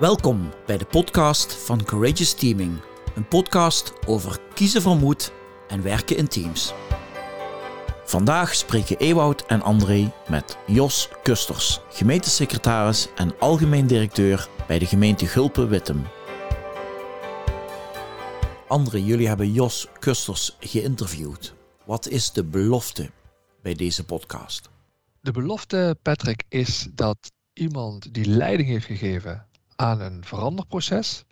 Welkom bij de podcast van Courageous Teaming. Een podcast over kiezen van moed en werken in teams. Vandaag spreken Ewout en André met Jos Kusters, gemeentesecretaris en algemeen directeur bij de gemeente Gulpen-Wittem. André, jullie hebben Jos Kusters geïnterviewd. Wat is de belofte bij deze podcast? De belofte, Patrick, is dat iemand die leiding heeft gegeven aan een veranderproces,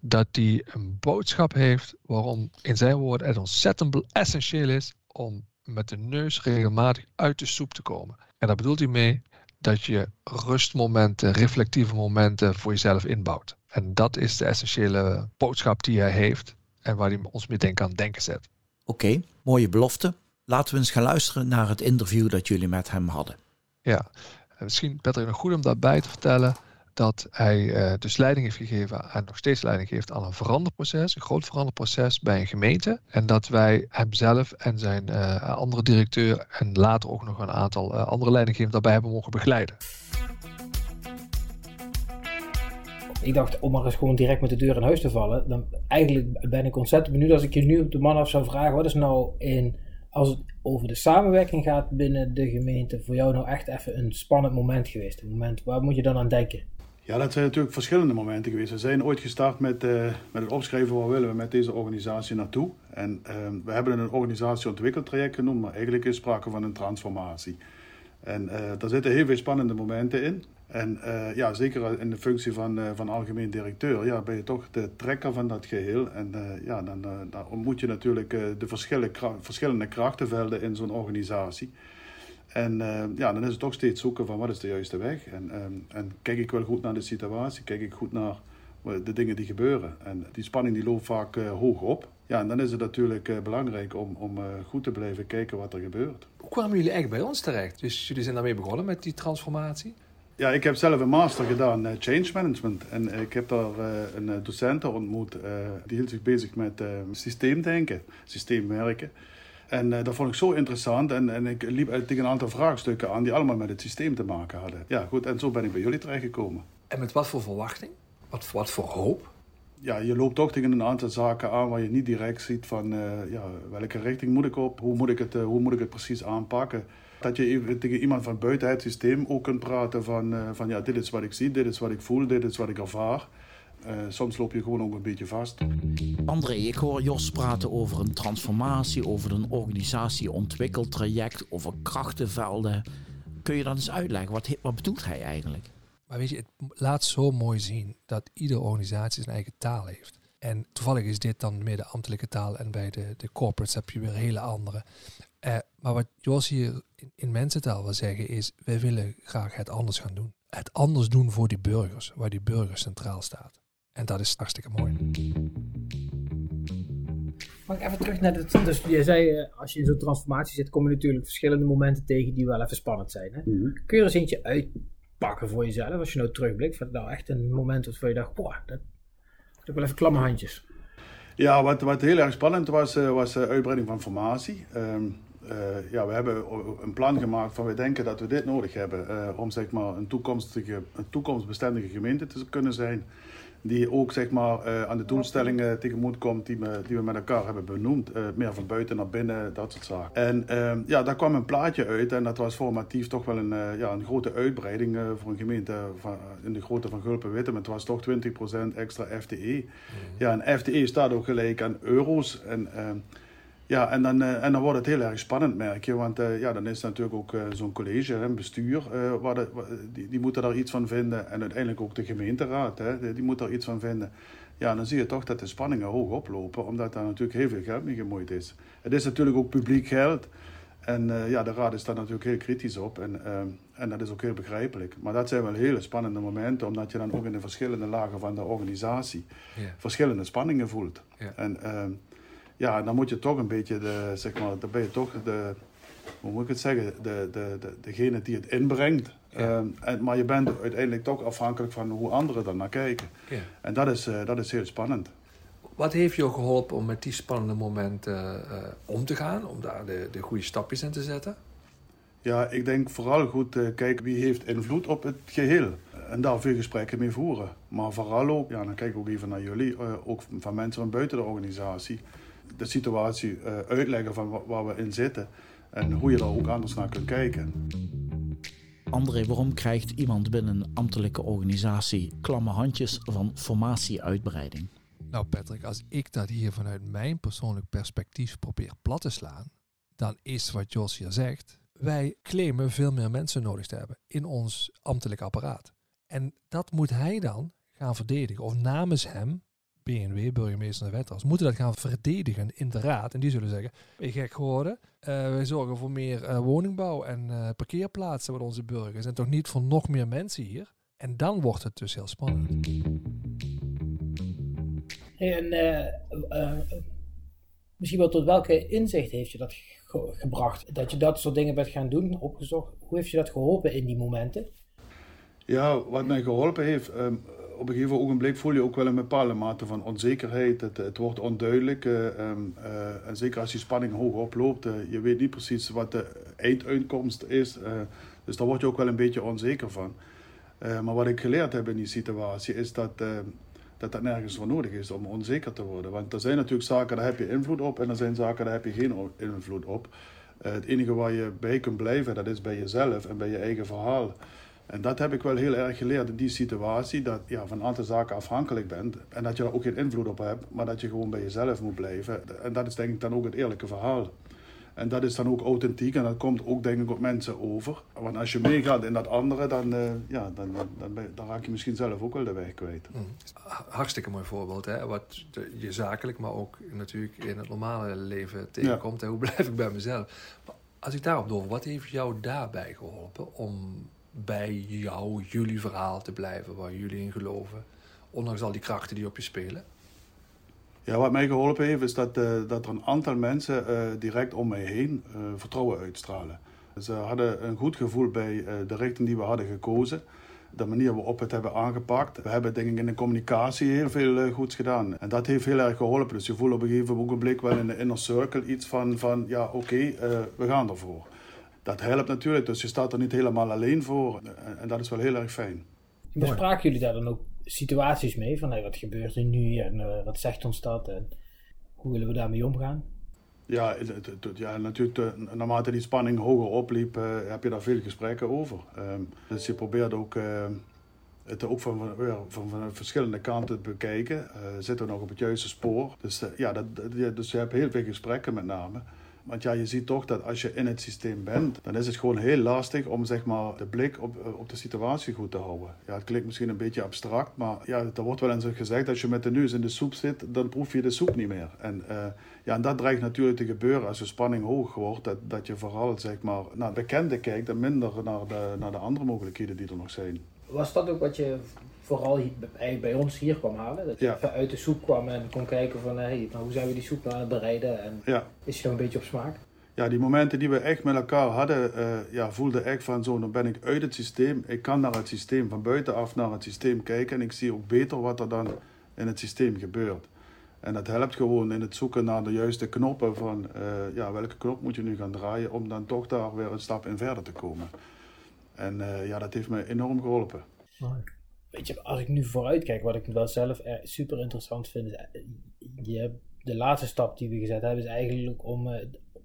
dat die een boodschap heeft waarom in zijn woorden het ontzettend essentieel is om met de neus regelmatig uit de soep te komen. En daar bedoelt hij mee dat je rustmomenten, reflectieve momenten voor jezelf inbouwt. En dat is de essentiële boodschap die hij heeft en waar hij ons mee denken aan denken zet. Oké, mooie belofte. Laten we eens gaan luisteren naar het interview dat jullie met hem hadden. Ja, misschien Patrick nog goed om daarbij te vertellen dat hij uh, dus leiding heeft gegeven en nog steeds leiding geeft aan een veranderproces, een groot veranderproces bij een gemeente. En dat wij hemzelf en zijn uh, andere directeur en later ook nog een aantal uh, andere leidinggevenden daarbij hebben mogen begeleiden. Ik dacht, om maar eens gewoon direct met de deur in huis te vallen. Dan eigenlijk ben ik ontzettend benieuwd als ik je nu op de man af zou vragen. Wat is nou in, als het over de samenwerking gaat binnen de gemeente, voor jou nou echt even een spannend moment geweest? Een moment, waar moet je dan aan denken? Ja, dat zijn natuurlijk verschillende momenten geweest. We zijn ooit gestart met, uh, met het opschrijven waar willen we met deze organisatie naartoe. En uh, we hebben een organisatieontwikkeltraject genoemd, maar eigenlijk is sprake van een transformatie. En uh, daar zitten heel veel spannende momenten in. En ja, zeker in de functie van, van algemeen directeur, ja, ben je toch de trekker van dat geheel. En ja, dan, dan ontmoet je natuurlijk de verschillende, verschillende krachtenvelden in zo'n organisatie. En uh, ja, dan is het toch steeds zoeken van wat is de juiste weg. En, um, en kijk ik wel goed naar de situatie, kijk ik goed naar de dingen die gebeuren. En die spanning die loopt vaak uh, hoog op. Ja, en dan is het natuurlijk uh, belangrijk om, om goed te blijven kijken wat er gebeurt. Hoe kwamen jullie eigenlijk bij ons terecht? Dus jullie zijn daarmee begonnen met die transformatie? Ja, ik heb zelf een master gedaan, Change Management. En ik heb daar een docent ontmoet, die hield zich bezig met systeemdenken, systeemwerken. En uh, dat vond ik zo interessant. En, en ik liep tegen een aantal vraagstukken aan die allemaal met het systeem te maken hadden. Ja, goed. En zo ben ik bij jullie terechtgekomen. En met wat voor verwachting? Wat, wat voor hoop? Ja, je loopt toch tegen een aantal zaken aan waar je niet direct ziet van uh, ja, welke richting moet ik op? Hoe moet ik het, uh, hoe moet ik het precies aanpakken? Dat je tegen iemand van buiten het systeem ook kunt praten van, van ja, dit is wat ik zie, dit is wat ik voel, dit is wat ik ervaar. Uh, soms loop je gewoon ook een beetje vast. André, ik hoor Jos praten over een transformatie, over een organisatieontwikkeltraject, over krachtenvelden. Kun je dat eens uitleggen? Wat, wat bedoelt hij eigenlijk? Maar weet je, het laat zo mooi zien dat iedere organisatie zijn eigen taal heeft. En toevallig is dit dan meer de ambtelijke taal en bij de, de corporates heb je weer hele andere. Uh, maar wat Jos hier in, in mensentaal wil zeggen is, wij willen graag het anders gaan doen. Het anders doen voor die burgers, waar die burger centraal staat. En dat is hartstikke mooi. Mag ik even terug naar het. Dus je zei, eh, als je in zo'n transformatie zit, kom je natuurlijk verschillende momenten tegen die wel even spannend zijn. Hè? Mhm. Kun je er eens eentje uitpakken voor jezelf, als je nou terugblikt? Van nou echt een moment waarvan je dacht, boah, dat heb wel even klamme handjes. Ja, wat, wat heel erg spannend was, eh, was de uitbreiding van formatie. Ehm, uh, ja, we hebben een plan gemaakt van we denken dat we dit nodig hebben uh, om zeg maar, een, toekomstige, een toekomstbestendige gemeente te kunnen zijn die ook zeg maar, uh, aan de doelstellingen tegemoet komt die we, die we met elkaar hebben benoemd. Meer van buiten naar binnen, dat soort zaken. En uh, ja, daar kwam een plaatje uit en dat was formatief toch wel een, ja, een grote uitbreiding voor een gemeente van, in de grootte van Gulpen-Wittem. Het was toch 20% extra FTE. Mm. Ja, en FTE staat ook gelijk aan euro's. En ehm, ja, en dan, uh, en dan wordt het heel erg spannend, merk je. Want uh, ja, dan is natuurlijk ook uh, zo'n college, een bestuur, waar de, die, die moeten daar iets van vinden. En uiteindelijk ook de gemeenteraad, hè, die moet daar iets van vinden. Ja, dan zie je toch dat de spanningen hoog oplopen, omdat daar natuurlijk heel veel geld mee gemoeid is. Het is natuurlijk ook publiek geld. En ja, de raad is daar natuurlijk heel kritisch op. En, en dat is ook heel begrijpelijk. Maar dat zijn wel hele spannende momenten, omdat je dan ook in de verschillende lagen van de organisatie verschillende spanningen voelt. En ehm, ja, dan moet je toch een beetje, de, zeg maar, dan ben je toch de, hoe moet ik het zeggen, de, de, de, degene die het inbrengt. Ehm, en, maar je bent uiteindelijk toch afhankelijk van hoe anderen er naar kijken. Ja. En dat is, uh, dat is heel spannend. Wat heeft jou geholpen om met die spannende momenten uh, om te gaan, om daar de, de goede stapjes in te zetten? Ja, ik denk vooral goed uh, kijken wie heeft invloed op het geheel. En daar veel gesprekken mee voeren. Maar vooral ook, ja, dan kijk ik ook even naar jullie, ook van mensen van buiten de organisatie. De situatie uitleggen van waar we in zitten. En hoe je daar ook anders naar kunt kijken. André, waarom krijgt iemand binnen een ambtelijke organisatie klamme handjes van formatieuitbreiding? Nou Patrick, als ik dat hier vanuit mijn persoonlijk perspectief probeer plat te slaan, dan is wat Jos hier zegt, wij claimen veel meer mensen nodig te hebben in ons ambtelijk apparaat. En dat moet hij dan gaan verdedigen, of namens hem BNW, burgemeester en wethouders, moeten dat gaan verdedigen in de raad. En die zullen zeggen, ben je gek geworden? Uh, wij zorgen voor meer uh, woningbouw en uh, parkeerplaatsen met onze burgers. En toch niet voor nog meer mensen hier? En dan wordt het dus heel spannend. en misschien wel tot welke inzicht heeft je dat ge gebracht? Dat je dat soort dingen bent gaan doen, opgezocht. Hoe heeft je dat geholpen in die momenten? Ja, wat mij geholpen heeft... Um, op een gegeven ogenblik voel je ook wel een bepaalde mate van onzekerheid. Het, het wordt onduidelijk. Uh, um, uh, en zeker als die spanning hoog oploopt. Uh, je weet niet precies wat de einduitkomst is. dus daar word je ook wel een beetje onzeker van. maar wat ik geleerd heb in die situatie is dat, dat dat nergens voor nodig is om onzeker te worden. Want er zijn natuurlijk zaken, daar heb je invloed op. En er zijn zaken, daar heb je geen invloed op. het enige waar je bij kunt blijven, dat is bij jezelf en bij je eigen verhaal. En dat heb ik wel heel erg geleerd in die situatie. Dat je ja, van een aantal zaken afhankelijk bent. En dat je daar ook geen invloed op hebt. Maar dat je gewoon bij jezelf moet blijven. En dat is denk ik dan ook het eerlijke verhaal. En dat is dan ook authentiek. En dat komt ook denk ik op mensen over. Want als je meegaat in dat andere, dan, uh, ja, dan, dan, dan, raak je misschien zelf ook wel de weg kwijt. Mm. Hartstikke mooi voorbeeld. Hè? Wat je zakelijk, maar ook natuurlijk in het normale leven tegenkomt. Ja. Hoe blijf ik bij mezelf? Maar als ik daarop door, wat heeft jou daarbij geholpen om bij jou, jullie verhaal te blijven, waar jullie in geloven, ondanks al die krachten die op je spelen? Ja, wat mij geholpen heeft, is dat, uh, dat er een aantal mensen uh, direct om mij heen uh, vertrouwen uitstralen. Ze hadden een goed gevoel bij de richting die we hadden gekozen. De manier waarop we het hebben aangepakt. We hebben denk ik in de communicatie heel veel goeds gedaan. En dat heeft heel erg geholpen. Dus je voelt op een gegeven moment wel in de inner circle iets van, van ja oké, we gaan ervoor dat helpt natuurlijk. Dus je staat er niet helemaal alleen voor. En, dat is wel heel erg fijn. Bespraken jullie daar dan ook situaties mee? Van hey, wat gebeurt er nu en uh, wat zegt ons dat en hoe willen we daarmee omgaan? Ja, het, het, ja natuurlijk, de, naarmate die spanning hoger opliep, uh, heb je daar veel gesprekken over. Um, dus je probeert ook uh, het ook van, van, van, van, verschillende kanten te bekijken. zitten we nog op het juiste spoor? Dus, ja, dat, dus je hebt heel veel gesprekken met name. Want ja, je ziet toch dat als je in het systeem bent, dan is het gewoon heel lastig om zeg maar, de blik op, op de situatie goed te houden. Ja, het klinkt misschien een beetje abstract, maar ja, er wordt wel eens gezegd, als je met de neus in de soep zit, dan proef je de soep niet meer. En, uh, ja, en dat dreigt natuurlijk te gebeuren als de spanning hoog wordt, dat, dat je vooral zeg maar, naar het bekende kijkt en minder naar de, naar de andere mogelijkheden die er nog zijn. Was dat ook wat je vooral bij ons hier kwam halen. Dat je ja. uit de soep kwam en kon kijken van hey, nou, hoe zijn we die soep nou aan het bereiden en ja. is je nog een beetje op smaak? Ja, die momenten die we echt met elkaar hadden, uh, ja, voelde echt van zo, dan ben ik uit het systeem. Ik kan naar het systeem, van buitenaf naar het systeem kijken en ik zie ook beter wat er dan in het systeem gebeurt. En dat helpt gewoon in het zoeken naar de juiste knoppen van uh, ja, welke knop moet je nu gaan draaien om dan toch daar weer een stap in verder te komen. En uh, ja, dat heeft me enorm geholpen. Mooi weet je, als ik nu vooruit kijk, wat ik wel zelf super interessant vind, is, eh, je, de laatste stap die we gezet hebben, is eigenlijk om, uh,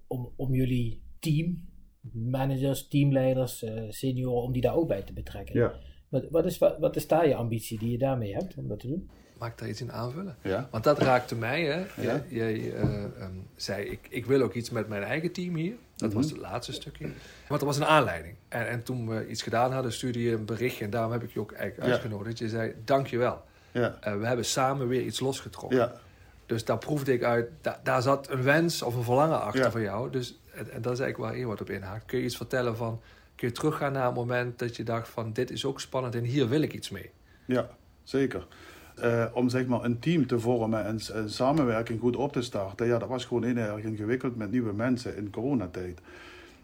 om, om jullie team, managers, teamleiders, uh, senioren, om die daar ook bij te betrekken. Ja. Wat, wat, is, wat, wat is daar je ambitie die je daarmee hebt om dat te doen? Mag ik daar iets in aanvullen? Ja. Want dat raakte mij. Hè? Ja. Jij, uh, um, zei, ik, ik wil ook iets met mijn eigen team hier. Dat was mhm. het laatste stukje. Want er was een aanleiding. En, en toen we iets gedaan hadden, stuurde je een berichtje. En daarom heb ik je ook eigenlijk uitgenodigd. Je zei, dankjewel. Ja. Uh, we hebben samen weer iets losgetrokken. Ja. Dus daar proefde ik uit, da, daar zat een wens of een verlangen achter van jou. Dus, en, en dat is eigenlijk waar je wat op inhaakt. Kun je iets vertellen van, kun je teruggaan naar het moment dat je dacht van, dit is ook spannend en hier wil ik iets mee? Ja, zeker. Uh, om zeg maar een team te vormen en, en, samenwerking goed op te starten, ja, dat was gewoon heel erg ingewikkeld met nieuwe mensen in coronatijd.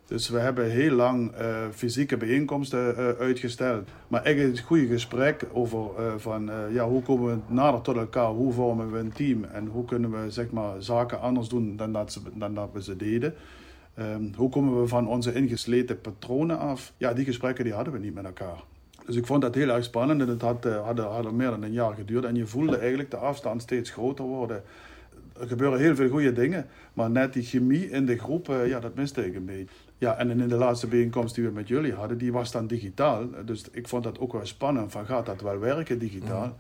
Dus we hebben heel lang uh, fysieke bijeenkomsten uh, uitgesteld. Maar echt een goede gesprek over van, ja, hoe komen we nader tot elkaar, hoe vormen we een team en hoe kunnen we zeg maar, zaken anders doen dan dat, dan dat we ze deden. Ehm, hoe komen we van onze ingesleten patronen af? Ja, die gesprekken die hadden we niet met elkaar. Dus ik vond dat heel erg spannend en het had, uh, had, had meer dan een jaar geduurd. En je voelde eigenlijk de afstand steeds groter worden. Er gebeuren heel veel goede dingen, maar net die chemie in de groep, uh, ja, dat miste ik een beetje. Ja, en in de laatste bijeenkomst die we met jullie hadden, die was dan digitaal. Dus ik vond dat ook wel spannend, van gaat dat wel werken digitaal? Mm.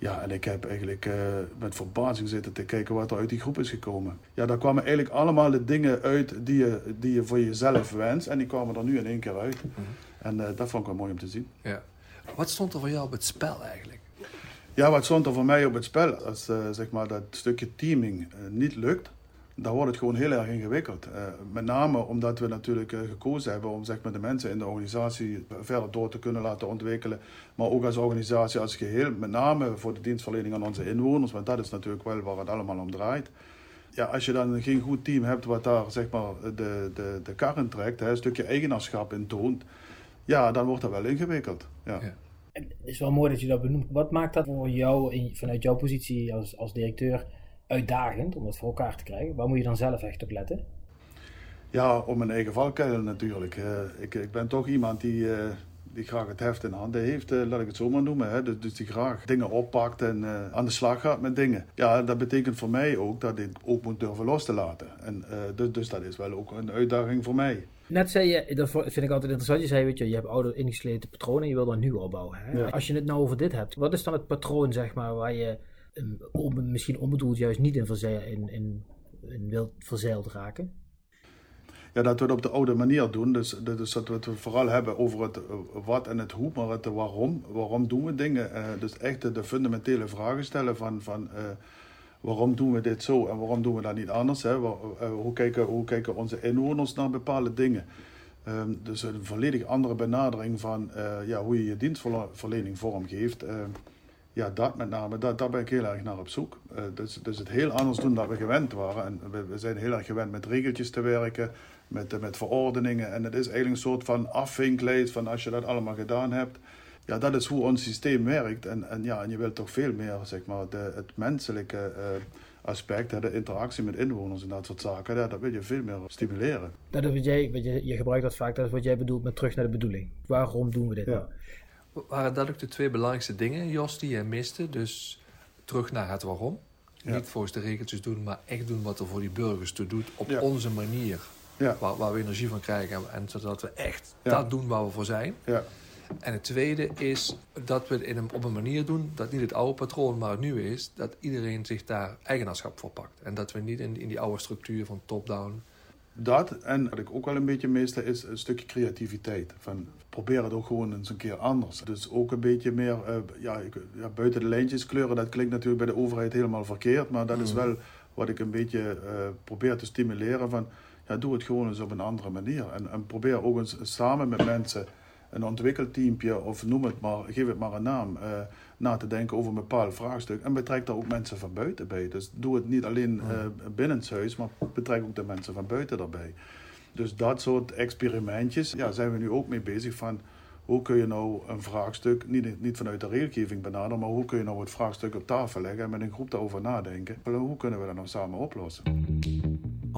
Ja, en ik heb eigenlijk uh, met verbazing zitten te kijken wat er uit die groep is gekomen. Ja, daar kwamen eigenlijk allemaal de dingen uit die je, die je voor jezelf wenst. En die kwamen er nu in één keer uit. Mm. En uh, dat vond ik wel mooi om te zien. Ja. Wat stond er voor jou op het spel eigenlijk? Ja, wat stond er voor mij op het spel? Als uh, zeg maar dat stukje teaming niet lukt, dan wordt het gewoon heel erg ingewikkeld. Met name omdat we natuurlijk gekozen hebben om zeg maar, de mensen in de organisatie verder door te kunnen laten ontwikkelen. Maar ook als organisatie als geheel, met name voor de dienstverlening aan onze inwoners, want dat is natuurlijk wel waar het allemaal om draait. Ja, als je dan geen goed team hebt wat daar zeg maar, de, de, de kar in trekt, hè, een stukje eigenaarschap in toont, ja, dan wordt dat wel ingewikkeld. Ja. ja. Het is wel mooi dat je dat benoemt. Wat maakt dat voor jou, in, vanuit jouw positie als, als directeur, uitdagend om dat voor elkaar te krijgen? Waar moet je dan zelf echt op letten? Ja, op mijn eigen valkuil natuurlijk. Uh, ik, ik ben toch iemand die, uh, die graag het heft in handen heeft, uh, laat ik het zo maar noemen. Hè. Dus, dus die graag dingen oppakt en aan de slag gaat met dingen. Ja, dat betekent voor mij ook dat ik ook moet durven los te laten. En, dus, dus dat is wel ook een uitdaging voor mij. Net zei je, dat vind ik altijd interessant, je zei, weet je, je hebt oude ingesleten patronen en je wil dan nieuw opbouwen. Hè? Ja. Als je het nou over dit hebt, wat is dan het patroon, zeg maar, waar je misschien onbedoeld juist niet in, verzeil, in, in, in wilt verzeild raken? Ja, dat we het op de oude manier doen. Dus, dus dat we het vooral hebben over het eh, wat en het hoe, maar het waarom. Waarom doen we dingen? Uh, dus echt de, de, fundamentele vragen stellen van, van uh, waarom doen we dit zo en waarom doen we dat niet anders? Hè? hoe, kijken, hoe kijken onze inwoners naar bepaalde dingen? Um, dus een volledig andere benadering van ja, hoe je je dienstverlening vormgeeft ja, dat met name, dat, daar ben ik heel erg naar op zoek. Uh, dus, dus het heel anders doen dan we gewend waren. En we, zijn heel erg gewend met regeltjes te werken, met, uh, met verordeningen. En het is eigenlijk een soort van afvinklijst van als je dat allemaal gedaan hebt. Ja, dat is hoe ons systeem werkt. En, en, ja, en je wilt toch veel meer, zeg maar, de, het menselijke uh, aspect, de interactie met inwoners en dat soort zaken, ja, dat wil je veel meer stimuleren. Dat is wat jij, wat je, je gebruikt dat vaak, dat is wat jij bedoelt met terug naar de bedoeling. Waarom doen we dit ja. nou? waren dat ook de twee belangrijkste dingen, Jos, die je miste? Dus terug naar het waarom. Niet volgens de regeltjes doen, maar echt doen wat er voor die burgers toe doet. Op onze manier. Ja. Waar, waar, we energie van krijgen. En zodat we echt dat doen waar we voor zijn. En het tweede is dat we het in een, op een manier doen dat niet het oude patroon, maar het nieuwe is. Dat iedereen zich daar eigenaarschap voor pakt. En dat we niet in, in die oude structuur van top-down dat en wat ik ook wel een beetje miste is een stukje creativiteit. Van probeer het ook gewoon eens een keer anders. Dus ook een beetje meer uh, ja, ja, buiten de lijntjes kleuren. Dat klinkt natuurlijk bij de overheid helemaal verkeerd, maar dat is mm. wel wat ik een beetje uh, probeer te stimuleren. Van ja, doe het gewoon eens op een andere manier. En, en probeer ook eens samen met mensen een ontwikkelteampje of noem het maar, geef het maar een naam, uh, na te denken over een bepaald vraagstuk. En betrek daar ook mensen van buiten bij. Dus doe het niet alleen uh, binnen het huis, maar betrek ook de mensen van buiten daarbij. Dus dat soort experimentjes, ja, zijn we nu ook mee bezig van hoe kun je nou een vraagstuk, niet, niet vanuit de regelgeving benaderen, maar hoe kun je nou het vraagstuk op tafel leggen en met een groep daarover nadenken. Hoe kunnen we dat nou samen oplossen?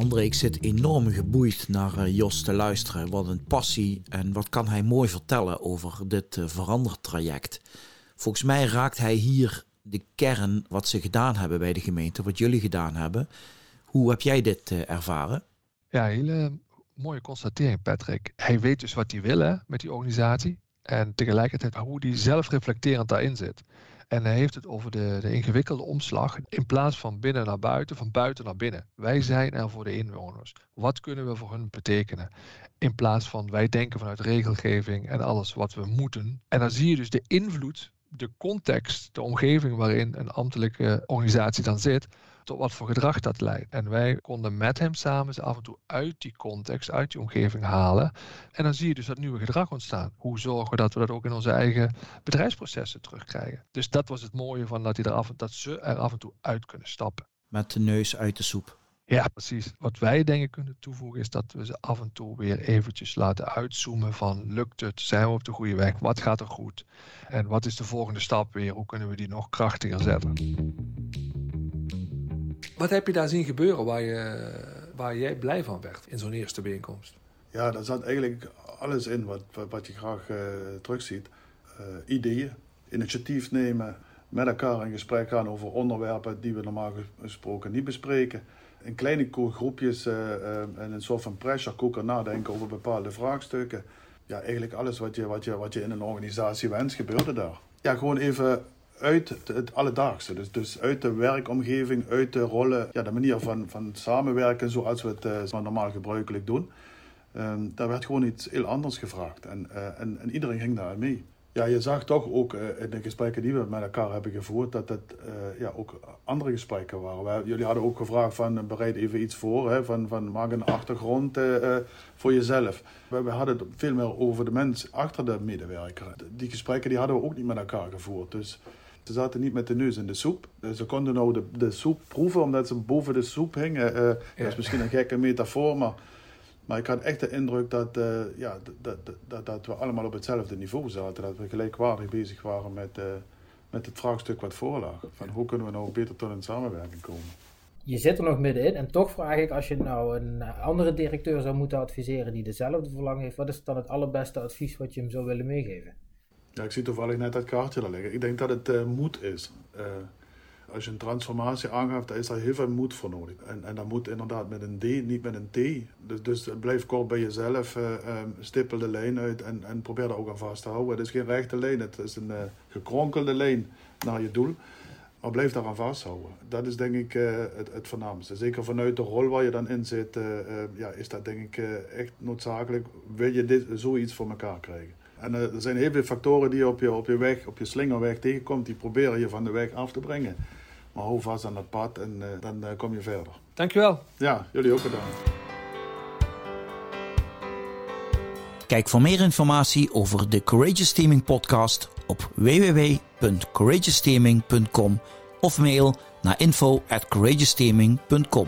André, ik zit enorm geboeid naar uh, Jos te luisteren. Wat een passie en wat kan hij mooi vertellen over dit uh, verandertraject. Volgens mij raakt hij hier de kern wat ze gedaan hebben bij de gemeente, wat jullie gedaan hebben. Hoe heb jij dit uh, ervaren? Ja, hele mooie constatering, Patrick. Hij weet dus wat hij wil hè, met die organisatie. En tegelijkertijd hoe hij zelf reflecterend daarin zit. En hij heeft het over de, de ingewikkelde omslag in plaats van binnen naar buiten, van buiten naar binnen. Wij zijn er voor de inwoners. Wat kunnen we voor hun betekenen? In plaats van wij denken vanuit regelgeving en alles wat we moeten. En dan zie je dus de invloed, de context, de omgeving waarin een ambtelijke organisatie dan zit, tot wat voor gedrag dat leidt. En wij konden met hem samen ze af en toe uit die context, uit die omgeving halen. En dan zie je dus dat nieuwe gedrag ontstaan. Hoe zorgen we dat we dat ook in onze eigen bedrijfsprocessen terugkrijgen? Dus dat was het mooie van dat, hij er af, dat ze er af en toe uit kunnen stappen. Met de neus uit de soep. Ja, precies. Wat wij denk ik kunnen toevoegen is dat we ze af en toe weer eventjes laten uitzoomen van lukt het, zijn we op de goede weg, wat gaat er goed en wat is de volgende stap weer, hoe kunnen we die nog krachtiger zetten. Wat heb je daar zien gebeuren waar je, waar jij blij van werd in zo'n eerste bijeenkomst? Ja, daar zat eigenlijk alles in wat, wat, je graag uh, terugziet. Uh, ideeën, initiatief nemen, met elkaar in gesprek gaan over onderwerpen die we normaal gesproken niet bespreken. In kleine groepjes uh, en een soort van pressure cooker nadenken over bepaalde vraagstukken. Ja, eigenlijk alles wat je, wat je, wat je in een organisatie wenst, gebeurde daar. Ja, gewoon even uit het alledaagse. Dus, dus uit de werkomgeving, uit de rollen, ja, de manier van, van samenwerken zoals we het uh, normaal gebruikelijk doen. Um, daar werd gewoon iets heel anders gevraagd en, uh, en, en, iedereen ging daar mee. Ja, je zag toch ook uh, in de gesprekken die we met elkaar hebben gevoerd, dat het ja, ook andere gesprekken waren. Jullie hadden ook gevraagd van bereid even iets voor, hè, van, van maak een achtergrond voor jezelf. We, we, hadden het veel meer over de mens achter de medewerker. Die gesprekken die hadden we ook niet met elkaar gevoerd. Dus ze zaten niet met de neus in de soep. Eh, ze konden nou de, de soep proeven omdat ze boven de soep hingen. Uh, Dat is misschien een gekke metafoor, maar, maar ik had echt de indruk dat, uh, ja, dat, dat, dat we allemaal op hetzelfde niveau zaten. Dat we gelijkwaardig bezig waren met, uh, met het vraagstuk wat voorlag. Van hoe kunnen we nou beter tot een samenwerking komen. Je zit er nog middenin en toch vraag ik, als je nou een andere directeur zou moeten adviseren die dezelfde verlangen heeft, wat is dan het allerbeste advies wat je hem zou willen meegeven? Ja, ik zie toevallig net dat kaartje daar liggen. Ik denk dat het uh, moed is. Uh, als je een transformatie aangaat, dan is daar heel veel moed voor nodig. En, en dat moet inderdaad met een D, niet met een T. Dus, dus blijf kort bij jezelf, uh, stippel de lijn uit en, en probeer daar ook aan vast te houden. Het is geen rechte lijn, het is een gekronkelde lijn naar je doel. Maar blijf daaraan vasthouden. Dat is denk ik het, het voornaamste. Zeker vanuit de rol waar je dan in zit, ja, is dat denk ik echt noodzakelijk. Wil je dit, zoiets voor elkaar krijgen? En uh, er zijn heel veel factoren die je op je, op je weg, op je slingerweg tegenkomt, die proberen je van de weg af te brengen. Maar hou vast aan dat pad en uh, dan uh, kom je verder. Dankjewel. Ja, jullie ook bedankt. Kijk voor meer informatie over de Courageous Teaming podcast op www.courageousteaming.com of mail naar info at courageousteaming.com.